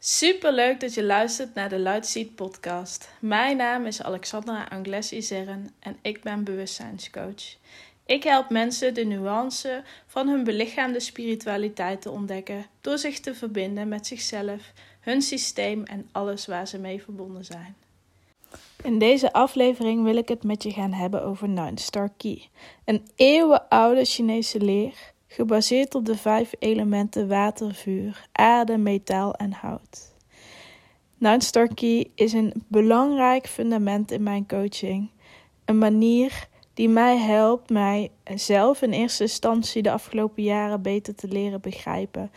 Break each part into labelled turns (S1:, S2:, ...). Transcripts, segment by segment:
S1: Super leuk dat je luistert naar de Lightseed podcast. Mijn naam is Alexandra Anglesi Zerren en ik ben bewustzijnscoach. Ik help mensen de nuance van hun belichaamde spiritualiteit te ontdekken door zich te verbinden met zichzelf, hun systeem en alles waar ze mee verbonden zijn. In deze aflevering wil ik het met je gaan hebben over Nine Star Key, een eeuwenoude Chinese leer gebaseerd op de vijf elementen water, vuur, aarde, metaal en hout. Nine is een belangrijk fundament in mijn coaching, een manier die mij helpt mij zelf in eerste instantie de afgelopen jaren beter te leren begrijpen.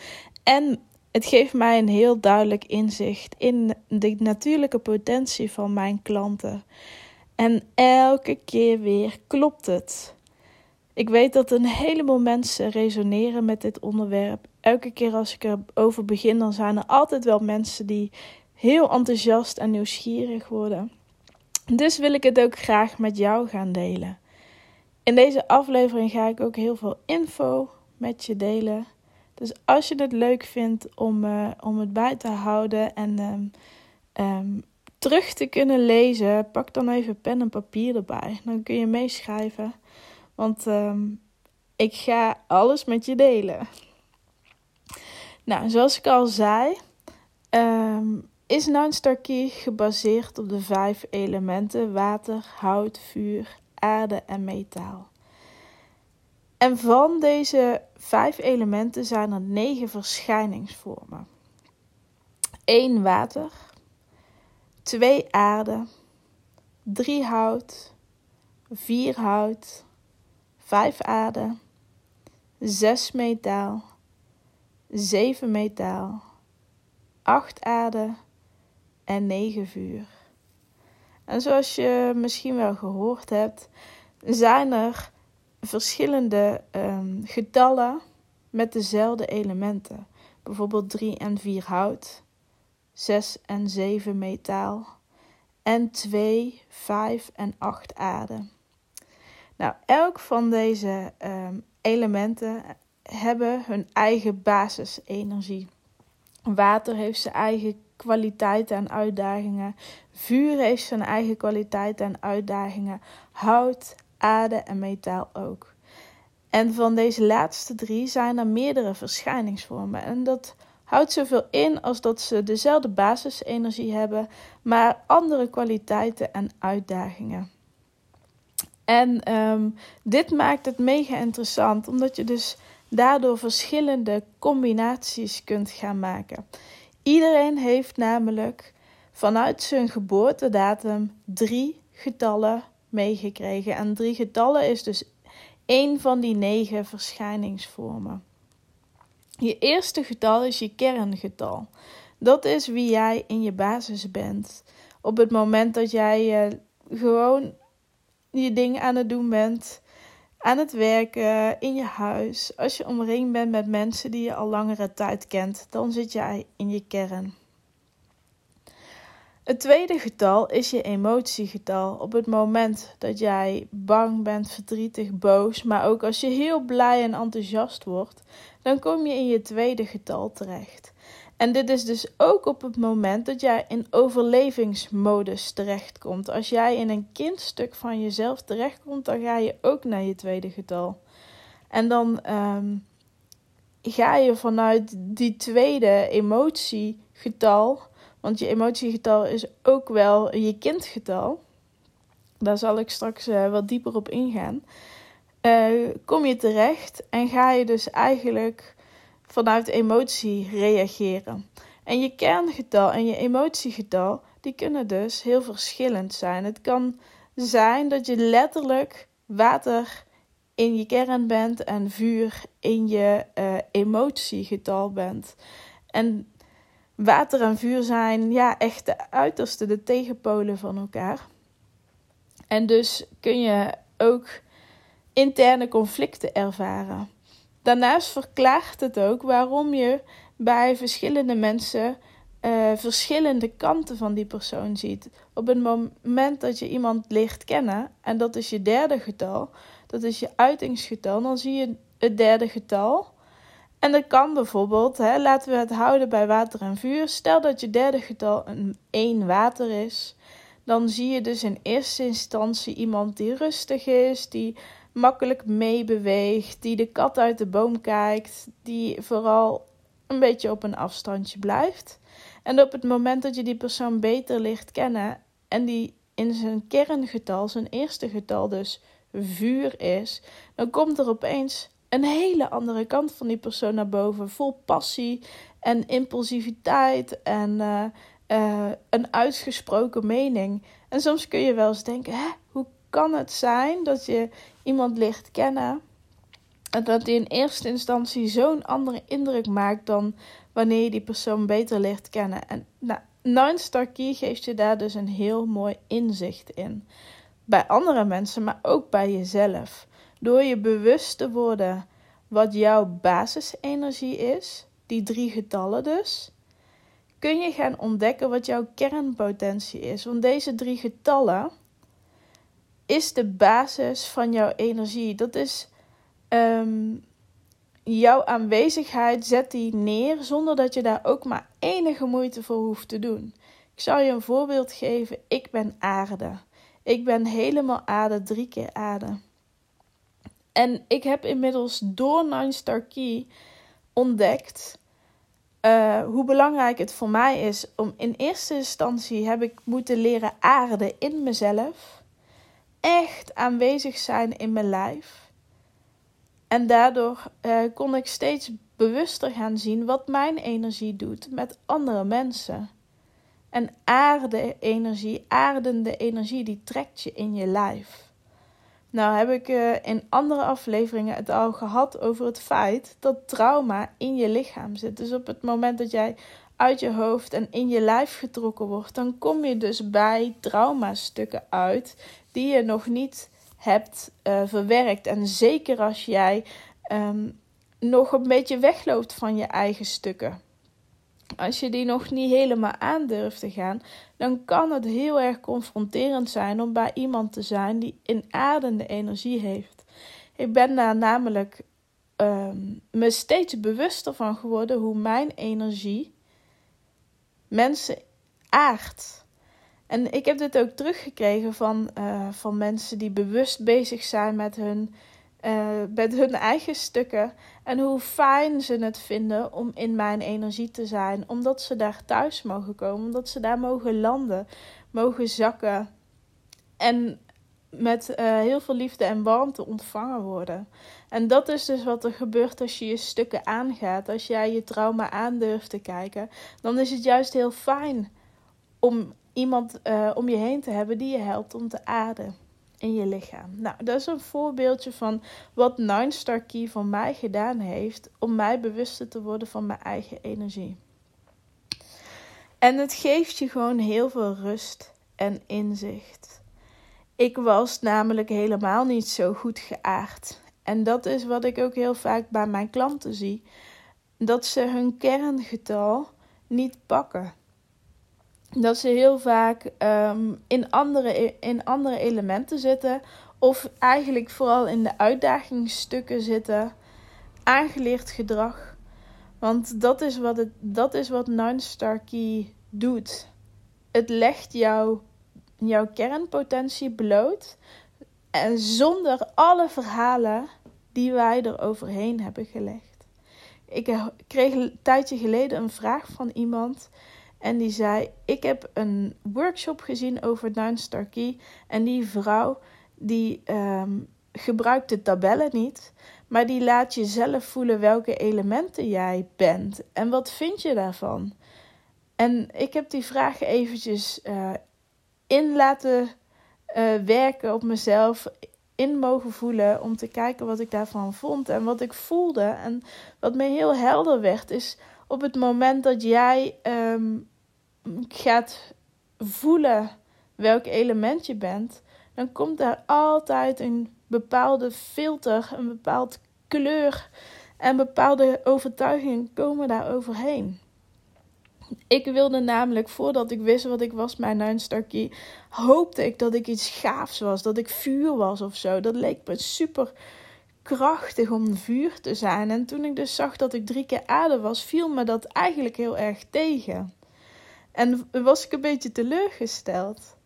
S1: En het geeft mij een heel duidelijk inzicht in de natuurlijke potentie van mijn klanten. En elke keer weer klopt het. Ik weet dat een heleboel mensen resoneren met dit onderwerp. Elke keer als ik erover begin, dan zijn er altijd wel mensen die heel enthousiast en nieuwsgierig worden. Dus wil ik het ook graag met jou gaan delen. In deze aflevering ga ik ook heel veel info met je delen. Dus als je het leuk vindt om, uh, om het bij te houden en um, um, terug te kunnen lezen, pak dan even pen en papier erbij. Dan kun je meeschrijven. Want um, ik ga alles met je delen. Nou, zoals ik al zei, um, is Key gebaseerd op de vijf elementen: water, hout, vuur, aarde en metaal. En van deze vijf elementen zijn er negen verschijningsvormen: 1 water, 2 aarde, 3 hout, 4 hout, 5 aarde, 6 metaal, 7 metaal, 8 aarde en 9 vuur. En zoals je misschien wel gehoord hebt, zijn er verschillende um, getallen met dezelfde elementen. Bijvoorbeeld 3 en 4 hout, 6 en 7 metaal en 2, 5 en 8 aarde. Nou, elk van deze um, elementen hebben hun eigen basisenergie. Water heeft zijn eigen kwaliteiten en uitdagingen. Vuur heeft zijn eigen kwaliteiten en uitdagingen. Hout, aarde en metaal ook. En van deze laatste drie zijn er meerdere verschijningsvormen. En dat houdt zoveel in als dat ze dezelfde basisenergie hebben, maar andere kwaliteiten en uitdagingen. En um, dit maakt het mega interessant, omdat je dus daardoor verschillende combinaties kunt gaan maken. Iedereen heeft namelijk vanuit zijn geboortedatum drie getallen meegekregen. En drie getallen is dus één van die negen verschijningsvormen. Je eerste getal is je kerngetal. Dat is wie jij in je basis bent. Op het moment dat jij uh, gewoon je ding aan het doen bent, aan het werken, in je huis, als je omringd bent met mensen die je al langere tijd kent, dan zit jij in je kern. Het tweede getal is je emotiegetal. Op het moment dat jij bang bent, verdrietig, boos, maar ook als je heel blij en enthousiast wordt, dan kom je in je tweede getal terecht. En dit is dus ook op het moment dat jij in overlevingsmodus terechtkomt. Als jij in een kindstuk van jezelf terechtkomt, dan ga je ook naar je tweede getal. En dan um, ga je vanuit die tweede emotiegetal, want je emotiegetal is ook wel je kindgetal. Daar zal ik straks uh, wat dieper op ingaan. Uh, kom je terecht en ga je dus eigenlijk vanuit emotie reageren. En je kerngetal en je emotiegetal, die kunnen dus heel verschillend zijn. Het kan zijn dat je letterlijk water in je kern bent en vuur in je uh, emotiegetal bent. En water en vuur zijn ja, echt de uiterste, de tegenpolen van elkaar. En dus kun je ook interne conflicten ervaren. Daarnaast verklaart het ook waarom je bij verschillende mensen uh, verschillende kanten van die persoon ziet. Op het moment dat je iemand leert kennen, en dat is je derde getal, dat is je uitingsgetal, dan zie je het derde getal. En dat kan bijvoorbeeld, hè, laten we het houden bij water en vuur. Stel dat je derde getal een 1 water is. Dan zie je dus in eerste instantie iemand die rustig is, die makkelijk meebeweegt, die de kat uit de boom kijkt, die vooral een beetje op een afstandje blijft. En op het moment dat je die persoon beter ligt kennen en die in zijn kerngetal, zijn eerste getal dus vuur is, dan komt er opeens een hele andere kant van die persoon naar boven. Vol passie en impulsiviteit en uh, uh, een uitgesproken mening. En soms kun je wel eens denken: hè, hoe kan het zijn dat je iemand licht kennen en dat die in eerste instantie zo'n andere indruk maakt dan wanneer je die persoon beter leert kennen? En nou, Nine Star Key geeft je daar dus een heel mooi inzicht in. Bij andere mensen, maar ook bij jezelf. Door je bewust te worden wat jouw basisenergie is, die drie getallen dus, kun je gaan ontdekken wat jouw kernpotentie is. Want deze drie getallen is de basis van jouw energie. Dat is um, jouw aanwezigheid, zet die neer zonder dat je daar ook maar enige moeite voor hoeft te doen. Ik zal je een voorbeeld geven. Ik ben aarde. Ik ben helemaal aarde, drie keer aarde. En ik heb inmiddels door Nine Star Key ontdekt uh, hoe belangrijk het voor mij is om in eerste instantie heb ik moeten leren aarden in mezelf. Echt aanwezig zijn in mijn lijf. En daardoor uh, kon ik steeds bewuster gaan zien wat mijn energie doet met andere mensen. En aarde energie, aardende energie, die trekt je in je lijf. Nou heb ik uh, in andere afleveringen het al gehad over het feit dat trauma in je lichaam zit. Dus op het moment dat jij uit je hoofd en in je lijf getrokken wordt, dan kom je dus bij traumastukken uit die je nog niet hebt uh, verwerkt. En zeker als jij um, nog een beetje wegloopt van je eigen stukken als je die nog niet helemaal aandurft te gaan, dan kan het heel erg confronterend zijn om bij iemand te zijn die een aardende energie heeft. Ik ben daar namelijk um, me steeds bewuster van geworden hoe mijn energie mensen aardt. En ik heb dit ook teruggekregen van, uh, van mensen die bewust bezig zijn met hun uh, met hun eigen stukken. En hoe fijn ze het vinden om in mijn energie te zijn. Omdat ze daar thuis mogen komen. Omdat ze daar mogen landen. Mogen zakken. En met uh, heel veel liefde en warmte ontvangen worden. En dat is dus wat er gebeurt als je je stukken aangaat. Als jij je trauma aandurft te kijken. Dan is het juist heel fijn om iemand uh, om je heen te hebben die je helpt om te aarden in je lichaam. Nou, dat is een voorbeeldje van wat Nine Star Key voor mij gedaan heeft om mij bewuster te worden van mijn eigen energie. En het geeft je gewoon heel veel rust en inzicht. Ik was namelijk helemaal niet zo goed geaard. En dat is wat ik ook heel vaak bij mijn klanten zie: dat ze hun kerngetal niet pakken dat ze heel vaak um, in, andere, in andere elementen zitten. Of eigenlijk vooral in de uitdagingsstukken zitten. Aangeleerd gedrag. Want dat is wat, het, dat is wat Nine-Star Key doet. Het legt jou, jouw kernpotentie bloot. En zonder alle verhalen die wij er overheen hebben gelegd. Ik kreeg een tijdje geleden een vraag van iemand en die zei: Ik heb een workshop gezien over Nine Star Key. En die vrouw die um, gebruikt de tabellen niet. Maar die laat je zelf voelen welke elementen jij bent. En wat vind je daarvan? En ik heb die vraag eventjes uh, in laten uh, werken op mezelf. In mogen voelen om te kijken wat ik daarvan vond en wat ik voelde. En wat me heel helder werd, is op het moment dat jij um, gaat voelen welk element je bent, dan komt daar altijd een bepaalde filter, een bepaald kleur en bepaalde overtuigingen komen daar overheen. Ik wilde namelijk, voordat ik wist wat ik was, mijn Nine hoopte ik dat ik iets gaafs was, dat ik vuur was of zo. Dat leek me super krachtig om vuur te zijn. En toen ik dus zag dat ik drie keer aarde was, viel me dat eigenlijk heel erg tegen. En was ik een beetje teleurgesteld.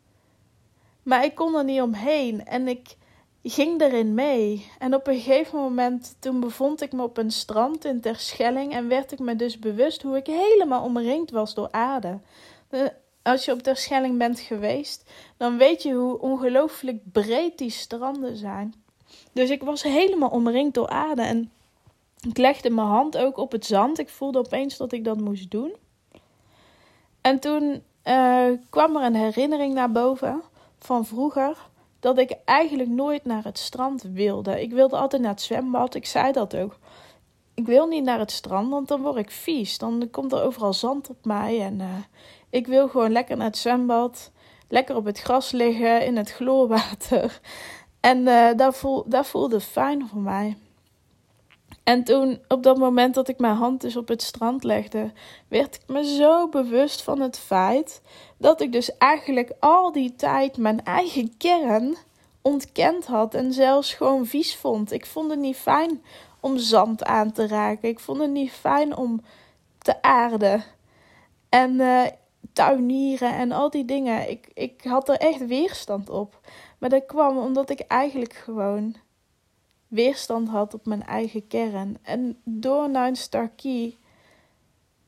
S1: Maar ik kon er niet omheen en ik ging erin mee. En op een gegeven moment, toen bevond ik me op een strand in Terschelling en werd ik me dus bewust hoe ik helemaal omringd was door aarde. Als je op Terschelling bent geweest, dan weet je hoe ongelooflijk breed die stranden zijn. Dus ik was helemaal omringd door aarde en ik legde mijn hand ook op het zand. Ik voelde opeens dat ik dat moest doen. En toen uh, kwam er een herinnering naar boven van vroeger dat ik eigenlijk nooit naar het strand wilde. Ik wilde altijd naar het zwembad. Ik zei dat ook. Ik wil niet naar het strand, want dan word ik vies. Dan komt er overal zand op mij. En uh, ik wil gewoon lekker naar het zwembad. Lekker op het gras liggen in het chloorwater. En dat, voel, dat voelde fijn voor mij. En toen, op dat moment dat ik mijn hand dus op het strand legde, werd ik me zo bewust van het feit dat ik dus eigenlijk al die tijd mijn eigen kern ontkend had en zelfs gewoon vies vond. Ik vond het niet fijn om zand aan te raken. Ik vond het niet fijn om te aarden en uh, tuinieren en al die dingen. Ik, ik had er echt weerstand op. Maar dat kwam omdat ik eigenlijk gewoon weerstand had op mijn eigen kern. En door Nine Star Key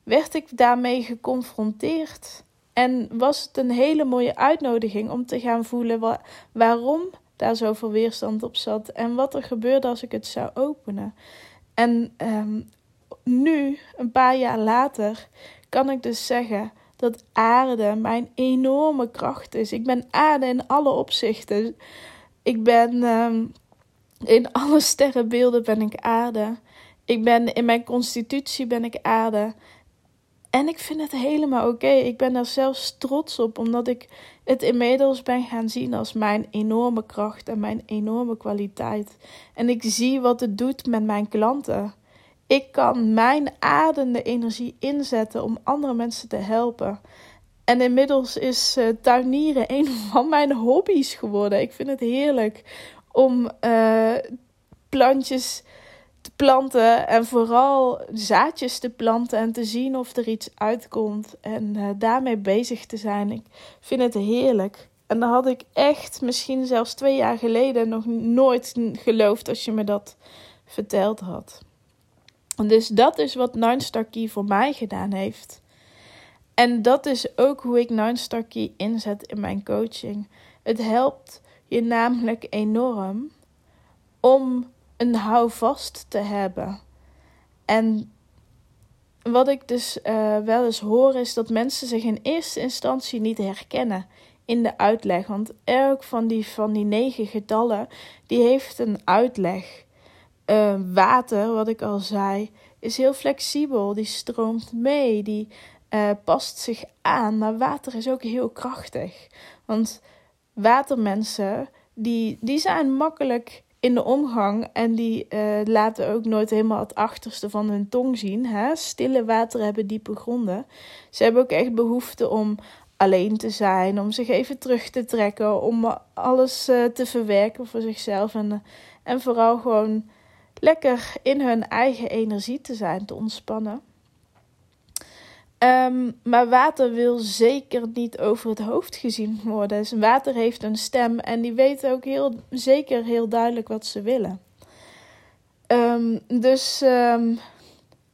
S1: werd ik daarmee geconfronteerd. En was het een hele mooie uitnodiging om te gaan voelen waarom daar zoveel weerstand op zat en wat er gebeurde als ik het zou openen. En ehm, nu, een paar jaar later, kan ik dus zeggen dat aarde mijn enorme kracht is. Ik ben aarde in alle opzichten. Ik ben ehm, in alle sterrenbeelden ben ik aarde. Ik ben in mijn constitutie ben ik aarde. En ik vind het helemaal oké. Ik ben er zelfs trots op, omdat ik het inmiddels ben gaan zien als mijn enorme kracht en mijn enorme kwaliteit. En ik zie wat het doet met mijn klanten. Ik kan mijn adende energie inzetten om andere mensen te helpen. En inmiddels is uh, tuinieren een van mijn hobby's geworden. Ik vind het heerlijk om uh, plantjes te planten en vooral zaadjes te planten en te zien of er iets uitkomt en uh, daarmee bezig te zijn. Ik vind het heerlijk. En dan had ik echt misschien zelfs twee jaar geleden nog nooit geloofd als je me dat verteld had. Dus dat is wat Nine Star Key voor mij gedaan heeft. En dat is ook hoe ik Nine Star Key inzet in mijn coaching. Het helpt je namelijk enorm om een houvast te hebben. En wat ik dus uh, wel eens hoor is dat mensen zich in eerste instantie niet herkennen in de uitleg. Want elk van die, van die negen getallen, die heeft een uitleg. Uh, water, wat ik al zei, is heel flexibel. Die stroomt mee, die uh, past zich aan. Maar water is ook heel krachtig. Want watermensen, die, die zijn makkelijk in de omgang en die uh, laten ook nooit helemaal het achterste van hun tong zien. Hè? Stille water hebben diepe gronden. Ze hebben ook echt behoefte om alleen te zijn, om zich even terug te trekken, om alles uh, te verwerken voor zichzelf en, en vooral gewoon lekker in hun eigen energie te zijn, te ontspannen. Um, maar water wil zeker niet over het hoofd gezien worden. Dus water heeft een stem en die weet ook heel zeker heel duidelijk wat ze willen. Um, dus um,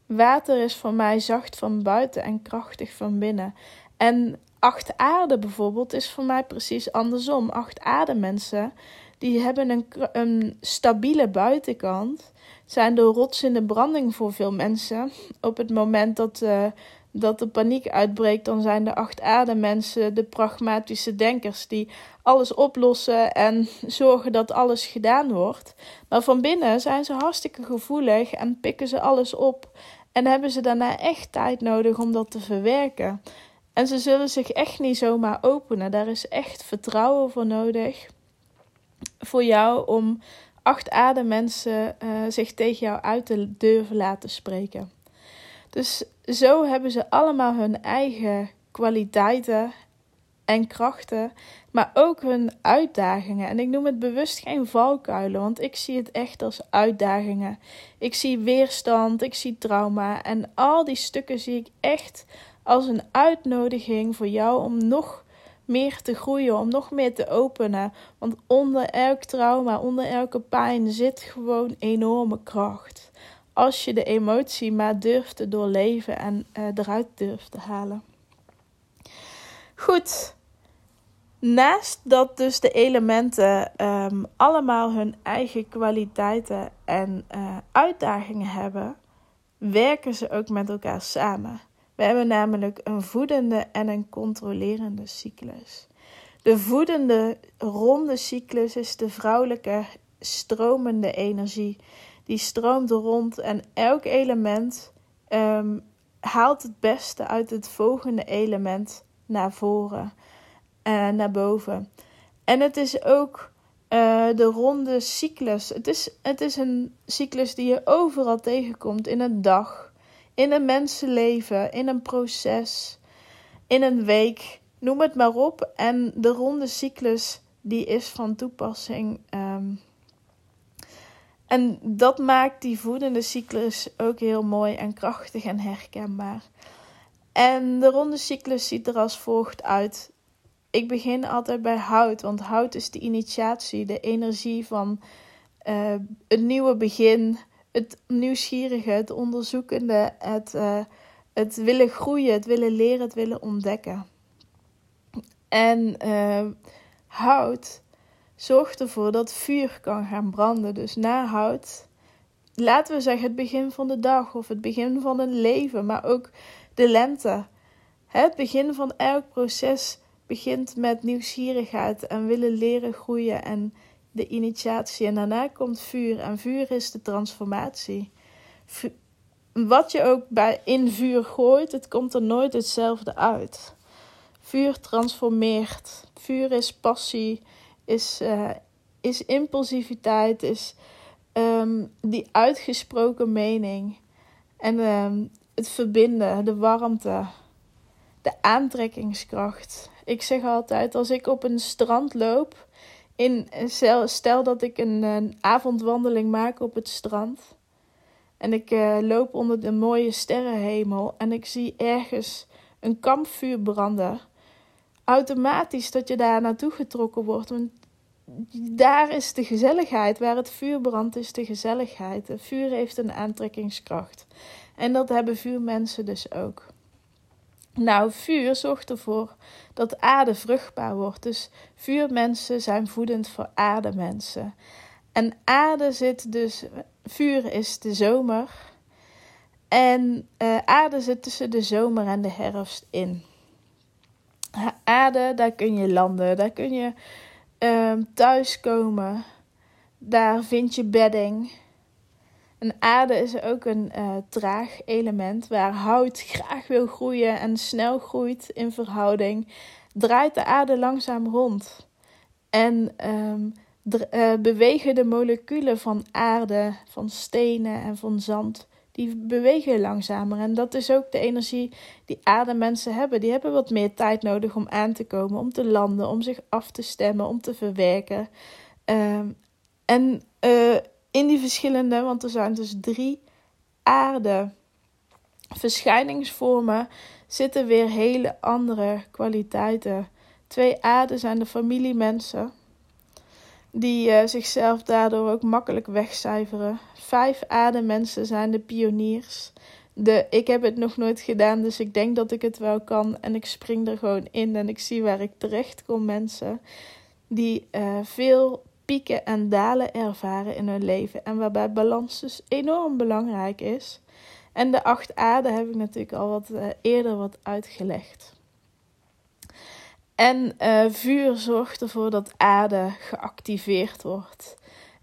S1: water is voor mij zacht van buiten en krachtig van binnen. En acht aarde bijvoorbeeld is voor mij precies andersom. Acht aarde mensen die hebben een, stabiele buitenkant. Zijn door rots in de branding voor veel mensen. Op het moment dat uh, dat de paniek uitbreekt, dan zijn de acht aardemensen de pragmatische denkers die alles oplossen en zorgen dat alles gedaan wordt. Maar van binnen zijn ze hartstikke gevoelig en pikken ze alles op en hebben ze daarna echt tijd nodig om dat te verwerken. En ze zullen zich echt niet zomaar openen. Daar is echt vertrouwen voor nodig. Voor jou om acht aardemensen uh, zich tegen jou uit te durven laten spreken. Dus zo hebben ze allemaal hun eigen kwaliteiten en krachten, maar ook hun uitdagingen. En ik noem het bewust geen valkuilen, want ik zie het echt als uitdagingen. Ik zie weerstand, ik zie trauma en al die stukken zie ik echt als een uitnodiging voor jou om nog meer te groeien, om nog meer te openen. Want onder elk trauma, onder elke pijn zit gewoon enorme kracht. Als je de emotie maar durft te doorleven en uh, eruit durft te halen. Goed. Naast dat dus de elementen um, allemaal hun eigen kwaliteiten en uh, uitdagingen hebben, werken ze ook met elkaar samen. We hebben namelijk een voedende en een controlerende cyclus. De voedende ronde cyclus is de vrouwelijke stromende energie. Die stroomt rond en elk element um, haalt het beste uit het volgende element naar voren en uh, naar boven. En het is ook uh, de ronde cyclus. Het is, het is een cyclus die je overal tegenkomt in een dag in een mensenleven, in een proces, in een week, noem het maar op. En de ronde cyclus die is van toepassing. Um, en dat maakt die voedende cyclus ook heel mooi en krachtig en herkenbaar. En de ronde cyclus ziet er als volgt uit. Ik begin altijd bij hout, want hout is de initiatie, de energie van uh, een nieuwe begin, het nieuwsgierige, het onderzoekende, het, uh, het willen groeien, het willen leren, het willen ontdekken. En uh, hout zorgt ervoor dat vuur kan gaan branden. Dus na hout, laten we zeggen het begin van de dag of het begin van een leven, maar ook de lente. Het begin van elk proces begint met nieuwsgierigheid en willen leren groeien en de initiatie en daarna komt vuur. En vuur is de transformatie. wat je ook bij in vuur gooit, het komt er nooit hetzelfde uit. Vuur transformeert. Vuur is passie, is, uh, is impulsiviteit, is um, die uitgesproken mening. En um, het verbinden, de warmte, de aantrekkingskracht. Ik zeg altijd, als ik op een strand loop in, stel dat ik een, een, avondwandeling maak op het strand. En ik uh, loop onder de mooie sterrenhemel. En ik zie ergens een kampvuur branden. Automatisch dat je daar naartoe getrokken wordt. Want daar is de gezelligheid. Waar het vuur brandt is de gezelligheid. Het vuur heeft een aantrekkingskracht. En dat hebben vuurmensen dus ook. Nou, vuur zorgt ervoor dat aarde vruchtbaar wordt. Dus vuurmensen zijn voedend voor aardemensen. En aarde zit dus, vuur is de zomer. En uh, aarde zit tussen de zomer en de herfst in. Aarde, daar kun je landen, daar kun je uh, thuiskomen. Daar vind je bedding. En aarde is ook een uh, traag element waar hout graag wil groeien en snel groeit in verhouding. Draait de aarde langzaam rond. En um, uh, bewegen de moleculen van aarde, van stenen en van zand, die bewegen langzamer. En dat is ook de energie die aardemensen hebben. Die hebben wat meer tijd nodig om aan te komen, om te landen, om zich af te stemmen, om te verwerken. Um, en uh, in die verschillende, want er zijn dus drie aarde verschijningsvormen, zitten weer hele andere kwaliteiten. Twee aarden zijn de familiemensen, die uh, zichzelf daardoor ook makkelijk wegcijferen. Vijf aardemensen zijn de pioniers. De ik heb het nog nooit gedaan, dus ik denk dat ik het wel kan. En ik spring er gewoon in en ik zie waar ik terecht kom. Mensen die uh, veel pieken en dalen ervaren in hun leven. En waarbij balans dus enorm belangrijk is. En de acht aarden heb ik natuurlijk al wat uh, eerder wat uitgelegd. En uh, vuur zorgt ervoor dat aarde geactiveerd wordt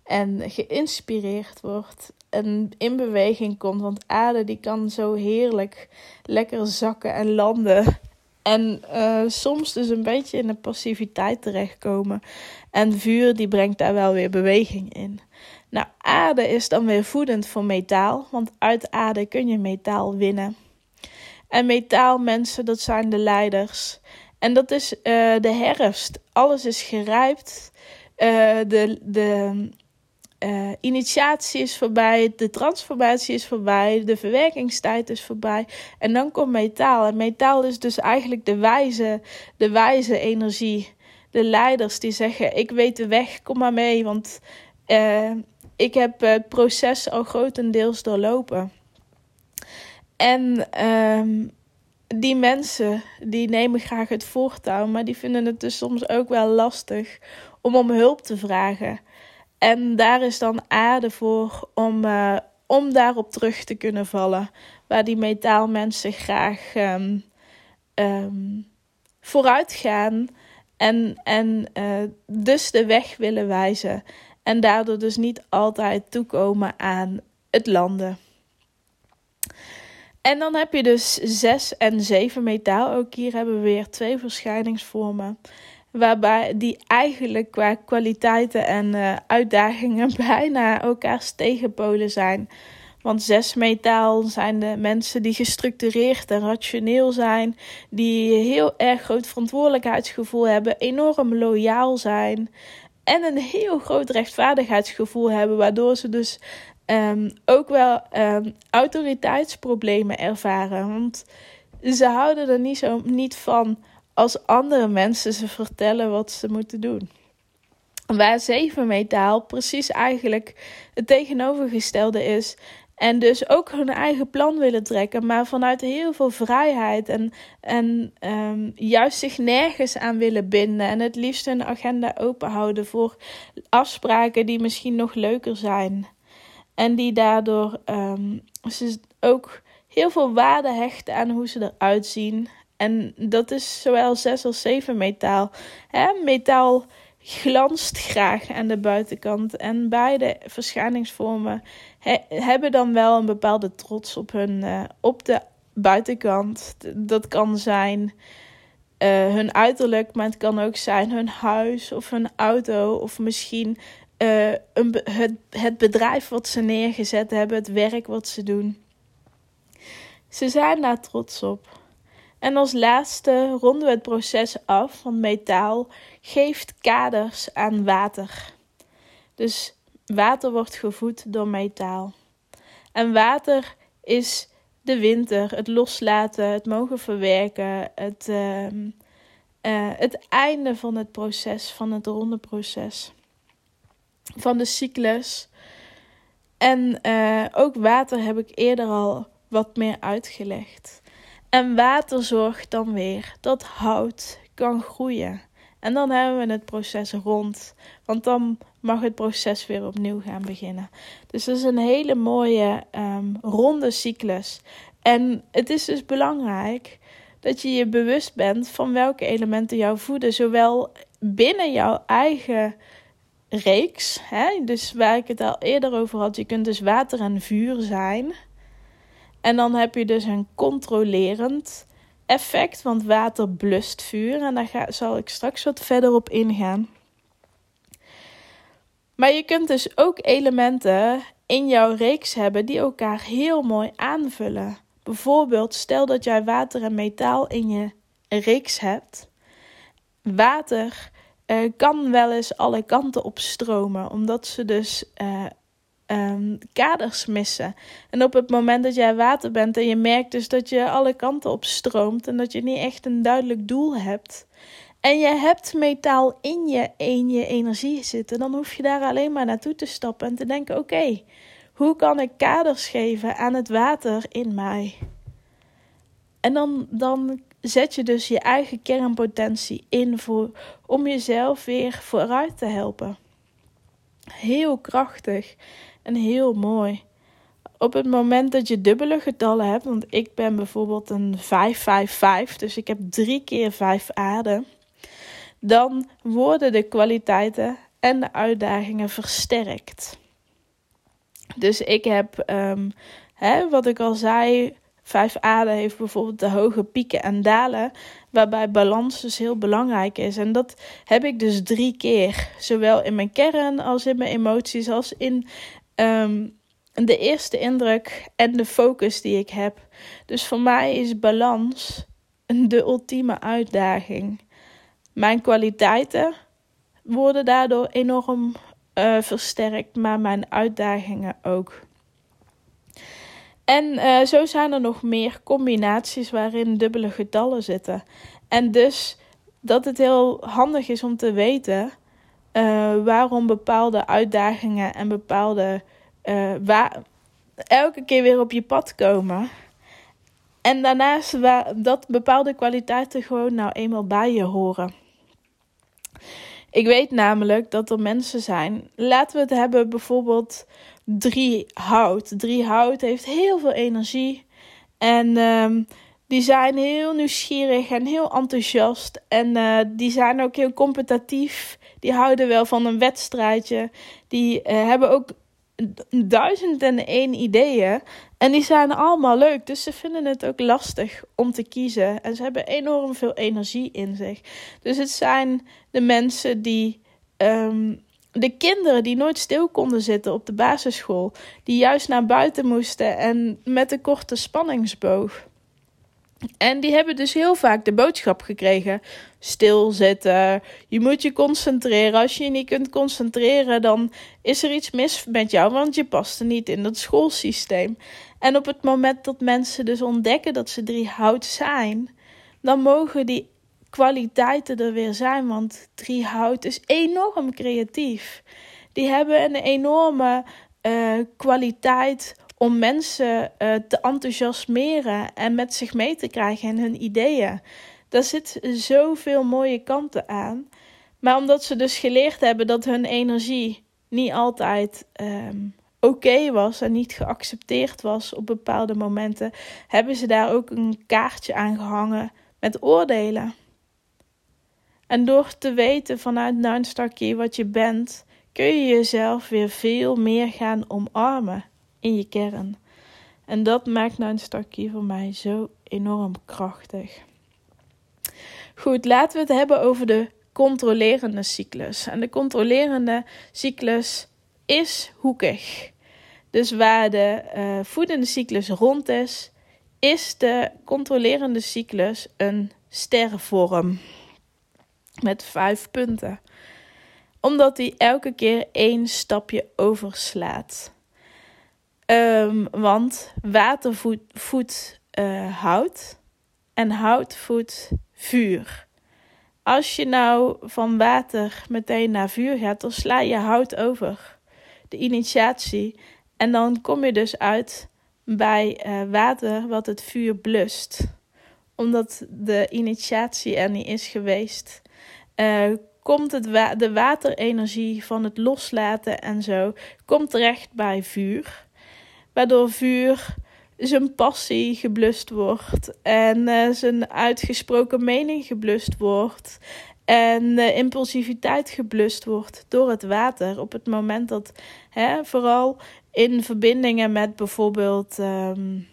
S1: en geïnspireerd wordt en in beweging komt. Want aarde die kan zo heerlijk lekker zakken en landen en uh, soms dus een beetje in de passiviteit terechtkomen. En vuur die brengt daar wel weer beweging in. Nou, aarde is dan weer voedend voor metaal, want uit aarde kun je metaal winnen. En metaalmensen, dat zijn de leiders. En dat is uh, de herfst. Alles is gerijpt. Uh, de de uh, initiatie is voorbij. De transformatie is voorbij. De verwerkingstijd is voorbij. En dan komt metaal. En metaal is dus eigenlijk de wijze, de wijze energie. De leiders die zeggen: Ik weet de weg, kom maar mee. Want ik heb het proces al grotendeels doorlopen. En um, die mensen die nemen graag het voortouw, maar die vinden het dus soms ook wel lastig om om hulp te vragen. En daar is dan aarde voor om, uh, om daarop terug te kunnen vallen. Waar die metaalmensen graag um, um, vooruit gaan en, en uh, dus de weg willen wijzen. En daardoor dus niet altijd toekomen aan het landen. En dan heb je dus 6 en 7 metaal. Ook hier hebben we weer twee verschijningsvormen. Waarbij die eigenlijk qua kwaliteiten en uh, uitdagingen bijna elkaars tegenpolen zijn. Want zes metaal zijn de mensen die gestructureerd en rationeel zijn, die heel erg groot verantwoordelijkheidsgevoel hebben, enorm loyaal zijn en een heel groot rechtvaardigheidsgevoel hebben, waardoor ze dus um, ook wel um, autoriteitsproblemen ervaren. Want ze houden er niet, zo, niet van als andere mensen ze vertellen wat ze moeten doen. Waar zeven metaal precies eigenlijk het tegenovergestelde is. En dus ook hun eigen plan willen trekken, maar vanuit heel veel vrijheid. En, en um, juist zich nergens aan willen binden. En het liefst hun agenda open houden voor afspraken die misschien nog leuker zijn. En die daardoor um, ze ook heel veel waarde hechten aan hoe ze eruit zien. En dat is zowel 6 als 7 metaal. Metaal glanst graag aan de buitenkant. En beide verschijningsvormen hebben dan wel een bepaalde trots op, hun, uh, op de buitenkant. Dat kan zijn uh, hun uiterlijk, maar het kan ook zijn hun huis of hun auto. Of misschien uh, een, het, het bedrijf wat ze neergezet hebben, het werk wat ze doen. Ze zijn daar trots op. En als laatste ronden we het proces af, want metaal geeft kaders aan water. Dus water wordt gevoed door metaal. En water is de winter, het loslaten, het mogen verwerken, het, uh, uh, het einde van het proces, van het ronde proces van de cyclus. En uh, ook water heb ik eerder al wat meer uitgelegd. En water zorgt dan weer dat hout kan groeien. En dan hebben we het proces rond. Want dan mag het proces weer opnieuw gaan beginnen. Dus dat is een hele mooie um, ronde cyclus. En het is dus belangrijk dat je je bewust bent van welke elementen jou voeden. Zowel binnen jouw eigen reeks. Hè? Dus waar ik het al eerder over had, je kunt dus water en vuur zijn. En dan heb je dus een controlerend effect, want water blust vuur. En daar ga, zal ik straks wat verder op ingaan. Maar je kunt dus ook elementen in jouw reeks hebben die elkaar heel mooi aanvullen. Bijvoorbeeld, stel dat jij water en metaal in je reeks hebt. Water uh, kan wel eens alle kanten op stromen, omdat ze dus uh, um, kaders missen. En op het moment dat jij water bent en je merkt dus dat je alle kanten op stroomt en dat je niet echt een duidelijk doel hebt. En je hebt metaal in je, in je energie zitten, dan hoef je daar alleen maar naartoe te stappen en te denken: oké, hoe kan ik kaders geven aan het water in mij? En dan, dan zet je dus je eigen kernpotentie in voor, om jezelf weer vooruit te helpen. Heel krachtig en heel mooi. Op het moment dat je dubbele getallen hebt, want ik ben bijvoorbeeld een 555, dus ik heb drie keer vijf aarde, dan worden de kwaliteiten en de uitdagingen versterkt. Dus ik heb, um, hè, wat ik al zei, Vijf aarde heeft bijvoorbeeld de hoge pieken en dalen, waarbij balans dus heel belangrijk is. En dat heb ik dus drie keer, zowel in mijn kern als in mijn emoties, als in um, de eerste indruk en de focus die ik heb. Dus voor mij is balans de ultieme uitdaging. Mijn kwaliteiten worden daardoor enorm uh, versterkt, maar mijn uitdagingen ook. En uh, zo zijn er nog meer combinaties waarin dubbele getallen zitten. En dus dat het heel handig is om te weten uh, waarom bepaalde uitdagingen en bepaalde uh, waar, elke keer weer op je pad komen. En daarnaast dat bepaalde kwaliteiten gewoon nou eenmaal bij je horen. Ik weet namelijk dat er mensen zijn. Laten we het hebben bijvoorbeeld drie hout. Drie hout heeft heel veel energie. En um, die zijn heel nieuwsgierig en heel enthousiast. En uh, die zijn ook heel competitief. Die houden wel van een wedstrijdje. Die uh, hebben ook duizend en één ideeën. En die zijn allemaal leuk. Dus ze vinden het ook lastig om te kiezen. En ze hebben enorm veel energie in zich. Dus het zijn de mensen die. Um, de kinderen die nooit stil konden zitten op de basisschool. Die juist naar buiten moesten en met een korte spanningsboog. En die hebben dus heel vaak de boodschap gekregen: stilzitten. Je moet je concentreren. Als je je niet kunt concentreren, dan is er iets mis met jou, want je past er niet in dat schoolsysteem. En op het moment dat mensen dus ontdekken dat ze drie hout zijn, dan mogen die kwaliteiten er weer zijn, want drie hout is enorm creatief. Die hebben een enorme uh, kwaliteit om mensen uh, te enthousiasmeren en met zich mee te krijgen in hun ideeën. Daar zit zoveel mooie kanten aan. Maar omdat ze dus geleerd hebben dat hun energie niet altijd um, oké was en niet geaccepteerd was op bepaalde momenten, hebben ze daar ook een kaartje aan gehangen met oordelen. En door te weten vanuit Nine wat je bent, kun je jezelf weer veel meer gaan omarmen in je kern. En dat maakt nou een stukje voor mij zo enorm krachtig. Goed, laten we het hebben over de controlerende cyclus. En de controlerende cyclus is hoekig. Dus waar de uh, voedende cyclus rond is, is de controlerende cyclus een stervorm met vijf punten. Omdat hij elke keer één stapje overslaat. Um, want water voedt uh, hout en hout voedt vuur. Als je nou van water meteen naar vuur gaat, dan sla je hout over. De initiatie. En dan kom je dus uit bij uh, water wat het vuur blust. Omdat de initiatie er niet is geweest. Uh, komt het de waterenergie van het loslaten en zo komt terecht bij vuur waardoor vuur zijn passie geblust wordt en uh, zijn uitgesproken mening geblust wordt en de impulsiviteit geblust wordt door het water op het moment dat, hè, vooral in verbindingen met bijvoorbeeld um,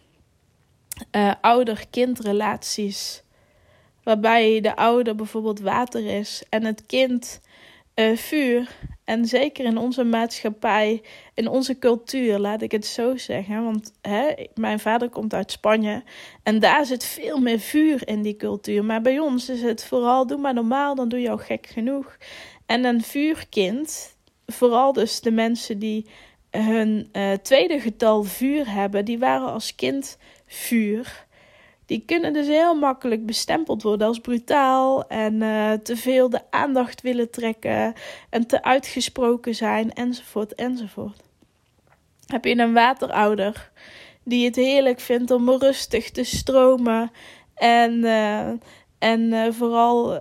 S1: uh, ouder-kindrelaties, waarbij de ouder bijvoorbeeld water is en het kind uh, vuur. En zeker in onze maatschappij, in onze cultuur, laat ik het zo zeggen. Want hè, mijn vader komt uit Spanje en daar zit veel meer vuur in die cultuur. Maar bij ons is het vooral, doe maar normaal, dan doe je al gek genoeg. En een vuurkind, vooral dus de mensen die hun uh, tweede getal vuur hebben, die waren als kind vuur die kunnen dus heel makkelijk bestempeld worden als brutaal en uh, te veel de aandacht willen trekken en te uitgesproken zijn, enzovoort, enzovoort. Heb je een waterouder die het heerlijk vindt om rustig te stromen en, uh, en uh, vooral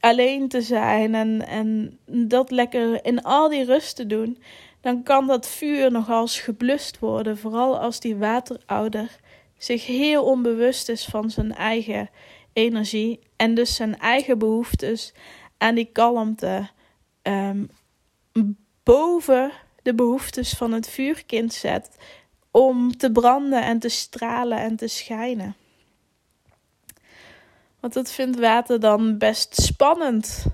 S1: alleen te zijn en, en dat lekker in al die rust te doen, dan kan dat vuur nogal geblust worden, vooral als die waterouder zich heel onbewust is van zijn eigen energie en dus zijn eigen behoeftes aan die kalmte um, boven de behoeftes van het vuurkind zet om te branden en te stralen en te schijnen. Want dat vindt water dan best spannend.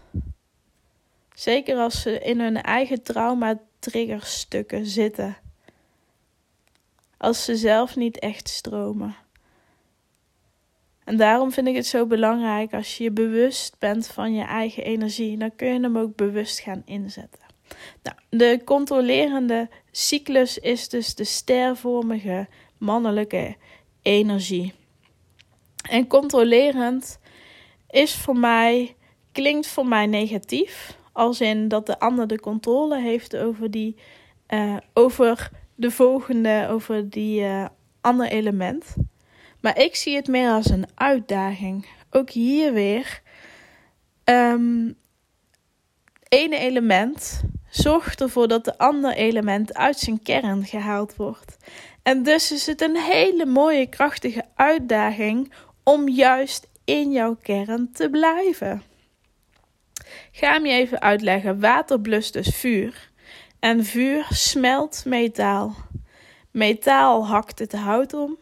S1: Zeker als ze in hun eigen trauma-triggerstukken zitten als ze zelf niet echt stromen. En daarom vind ik het zo belangrijk als je je bewust bent van je eigen energie, dan kun je hem ook bewust gaan inzetten. Nou, de controlerende cyclus is dus de stervormige mannelijke energie. En controlerend is voor mij, klinkt voor mij negatief. Als in dat de ander de controle heeft over, die, uh, over de volgende, over die uh, ander element. Maar ik zie het meer als een uitdaging. Ook hier weer. Um, ene element zorgt ervoor dat de ander element uit zijn kern gehaald wordt. En dus is het een hele mooie, krachtige uitdaging om juist in jouw kern te blijven. Ga me even uitleggen. Water blust dus vuur. En vuur smelt metaal. Metaal hakt het hout om.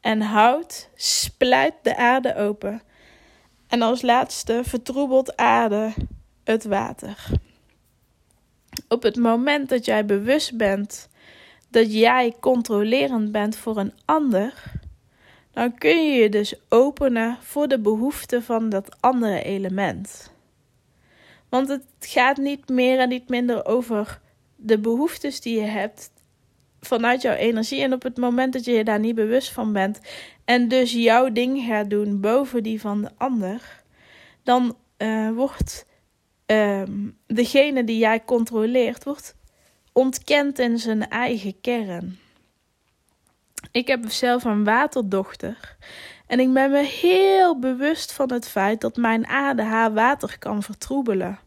S1: En hout splijt de aarde open. En als laatste vertroebelt aarde het water. Op het moment dat jij bewust bent dat jij controlerend bent voor een ander, dan kun je je dus openen voor de behoeften van dat andere element. Want het gaat niet meer en niet minder over de behoeftes die je hebt vanuit jouw energie. En op het moment dat je je daar niet bewust van bent en dus jouw ding gaat doen boven die van de ander, dan uh, wordt uh, degene die jij controleert, wordt ontkend in zijn eigen kern. Ik heb zelf een waterdochter. En ik ben me heel bewust van het feit dat mijn aarde haar water kan vertroebelen.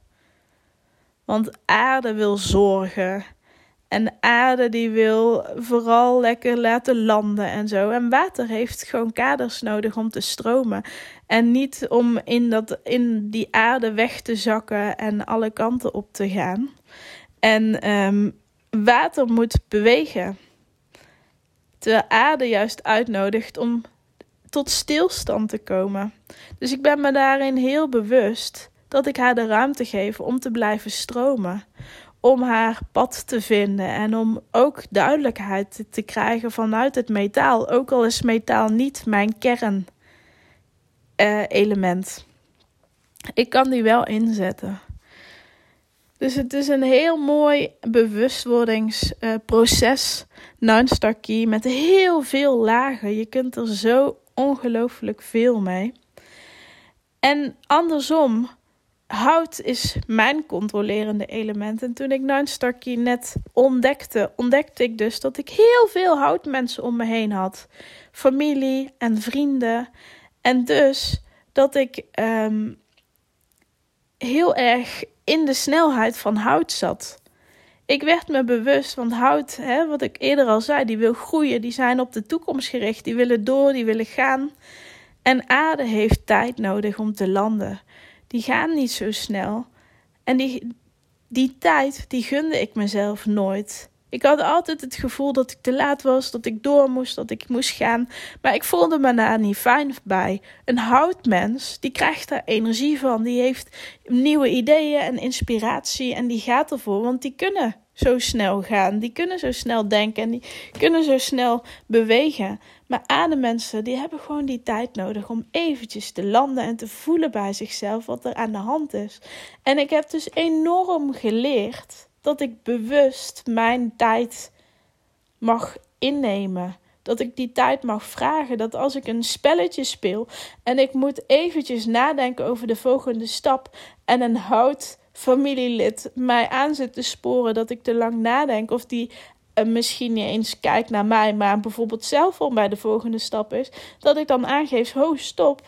S1: Want aarde wil zorgen. En aarde die wil vooral lekker laten landen en zo. En water heeft gewoon kaders nodig om te stromen. En niet om in, dat, in die aarde weg te zakken en alle kanten op te gaan. En um, water moet bewegen. Terwijl aarde juist uitnodigt om tot stilstand te komen. Dus ik ben me daarin heel bewust dat ik haar de ruimte geef om te blijven stromen. Om haar pad te vinden en om ook duidelijkheid te krijgen vanuit het metaal. Ook al is metaal niet mijn kernelement. Uh, ik kan die wel inzetten. Dus het is een heel mooi bewustwordingsproces, uh, met heel veel lagen. Je kunt er zo ongelooflijk veel mee. En andersom, hout is mijn controlerende element. En toen ik Nine Key net ontdekte, ontdekte ik dus dat ik heel veel houtmensen om me heen had. Familie en vrienden. En dus dat ik um, heel erg in de snelheid van hout zat. Ik werd me bewust, want hout, hè, wat ik eerder al zei, die wil groeien, die zijn op de toekomst gericht, die willen door, die willen gaan. En aarde heeft tijd nodig om te landen. Die gaan niet zo snel. En die, die tijd, die gunde ik mezelf nooit. Ik had altijd het gevoel dat ik te laat was, dat ik door moest, dat ik moest gaan. Maar ik voelde me daar niet fijn bij. Een houtmens, die krijgt daar energie van. Die heeft nieuwe ideeën en inspiratie en die gaat ervoor. Want die kunnen zo snel gaan. Die kunnen zo snel denken en die kunnen zo snel bewegen. Maar ademmensen, die hebben gewoon die tijd nodig om eventjes te landen en te voelen bij zichzelf wat er aan de hand is. En ik heb dus enorm geleerd dat ik bewust mijn tijd mag innemen. Dat ik die tijd mag vragen. Dat als ik een spelletje speel en ik moet eventjes nadenken over de volgende stap en een hout familielid mij aan zit te sporen dat ik te lang nadenk of die uh, misschien niet eens kijkt naar mij, maar bijvoorbeeld zelf al bij de volgende stap is, dat ik dan aangeef: ho, stop.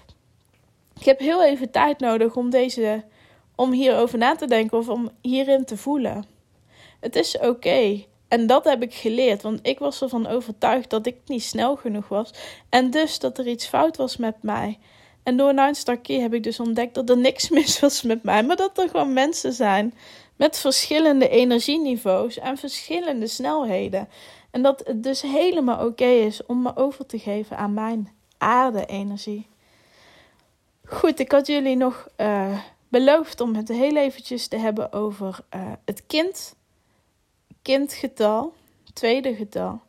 S1: Ik heb heel even tijd nodig om deze, om hierover na te denken of om hierin te voelen. Het is oké. En dat heb ik geleerd, want ik was ervan overtuigd dat ik niet snel genoeg was. En dus dat er iets fout was met mij. En door Nine Star Key heb ik dus ontdekt dat er niks mis was met mij. Maar dat er gewoon mensen zijn met verschillende energieniveaus en verschillende snelheden. En dat het dus helemaal oké is om me over te geven aan mijn aarde-energie. Goed, ik had jullie nog uh, beloofd om het heel eventjes te hebben over uh, het kind kindgetal, tweede getal.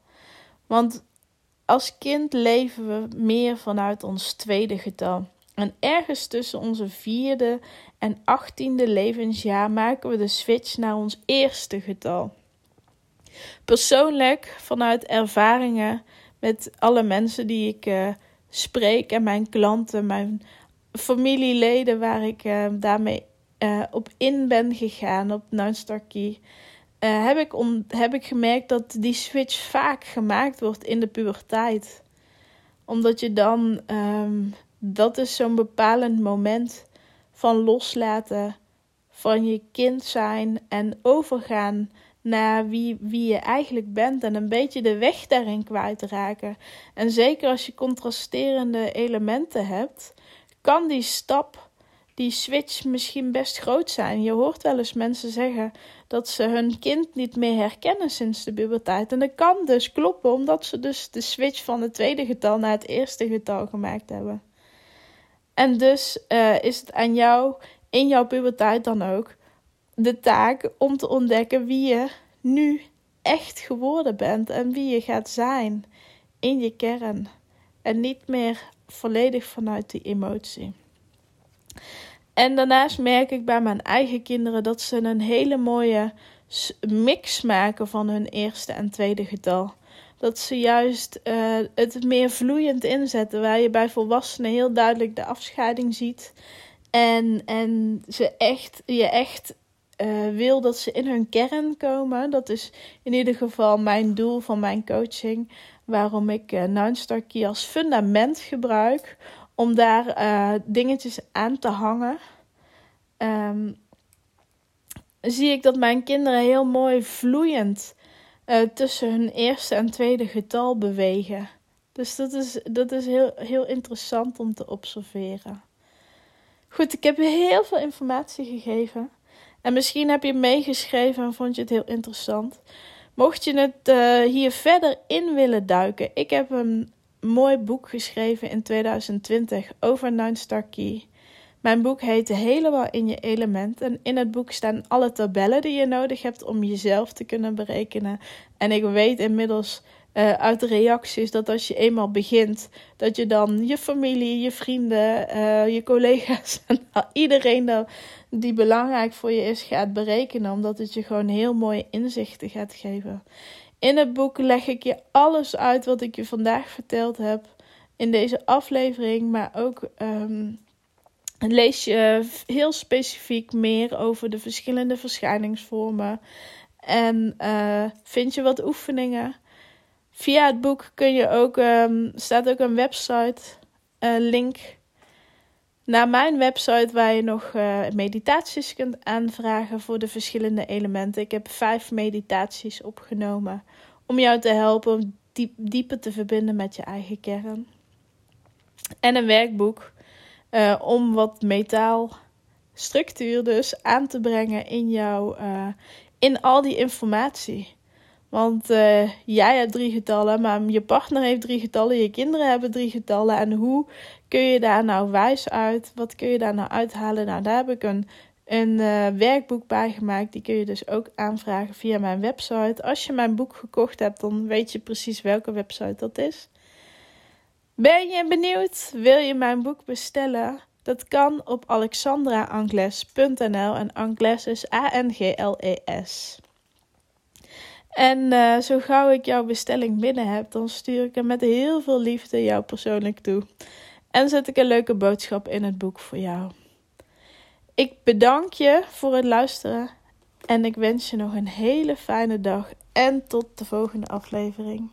S1: Want als kind leven we meer vanuit ons tweede getal. En ergens tussen onze vierde en achttiende levensjaar maken we de switch naar ons eerste getal. Persoonlijk, vanuit ervaringen met alle mensen die ik uh, spreek en mijn klanten, mijn familieleden waar ik uh, daarmee uh, op in ben gegaan op Nine Key, heb, ik om, heb ik gemerkt dat die switch vaak gemaakt wordt in de puberteit. Omdat je dan, um, dat is zo'n bepalend moment van loslaten van je kind zijn en overgaan naar wie, wie je eigenlijk bent en een beetje de weg daarin kwijtraken. En zeker als je contrasterende elementen hebt, kan die stap, die switch misschien best groot zijn. Je hoort wel eens mensen zeggen dat ze hun kind niet meer herkennen sinds de puberteit. En dat kan dus kloppen, omdat ze dus de switch van het tweede getal naar het eerste getal gemaakt hebben. En dus uh, is het aan jou, in jouw puberteit dan ook, de taak om te ontdekken wie je nu echt geworden bent en wie je gaat zijn in je kern. En niet meer volledig vanuit die emotie. En daarnaast merk ik bij mijn eigen kinderen dat ze een hele mooie mix maken van hun eerste en tweede getal. Dat ze juist uh, het meer vloeiend inzetten, waar je bij volwassenen heel duidelijk de afscheiding ziet. En, en ze echt, je echt uh, wil dat ze in hun kern komen. Dat is in ieder geval mijn doel van mijn coaching. Waarom ik uh, Nine Key als fundament gebruik. Om daar uh, dingetjes aan te hangen. Um, zie ik dat mijn kinderen heel mooi vloeiend uh, tussen hun eerste en tweede getal bewegen. Dus dat is, dat is heel, heel interessant om te observeren. Goed, ik heb je heel veel informatie gegeven. En misschien heb je meegeschreven en vond je het heel interessant. Mocht je het uh, hier verder in willen duiken, ik heb een mooi boek geschreven in 2020 over Nine Star Key. Mijn boek heet Helemaal in je element. En in het boek staan alle tabellen die je nodig hebt om jezelf te kunnen berekenen. En ik weet inmiddels uh, uit de reacties dat als je eenmaal begint, dat je dan je familie, je vrienden, uh, je collega's en iedereen die belangrijk voor je is gaat berekenen, omdat het je gewoon heel mooie inzichten gaat geven. In het boek leg ik je alles uit wat ik je vandaag verteld heb in deze aflevering, maar ook um, lees je heel specifiek meer over de verschillende verschijningsvormen en uh, vind je wat oefeningen. Via het boek kun je ook, um, staat ook een website uh, link naar mijn website waar je nog uh, meditaties kunt aanvragen voor de verschillende elementen. Ik heb vijf meditaties opgenomen om jou te helpen om diep, dieper te verbinden met je eigen kern. En een werkboek uh, om wat metaalstructuur dus aan te brengen in jou, in al die informatie. Want jij hebt drie getallen, maar je partner heeft drie getallen, je kinderen hebben drie getallen. En hoe kun je daar nou wijs uit? Wat kun je daar nou uithalen? Nou, daar heb ik een, een uh, werkboek bij gemaakt. Die kun je dus ook aanvragen via mijn website. Als je mijn boek gekocht hebt, dan weet je precies welke website dat is. Ben je benieuwd? Wil je mijn boek bestellen? Dat kan op alexandraangles.nl en Angles is A-N-G-L-E-S. En uh, zo gauw ik jouw bestelling binnen heb, dan stuur ik hem met heel veel liefde jou persoonlijk toe. En zet ik een leuke boodschap in het boek voor jou. Ik bedank je voor het luisteren en ik wens je nog een hele fijne dag en tot de volgende aflevering.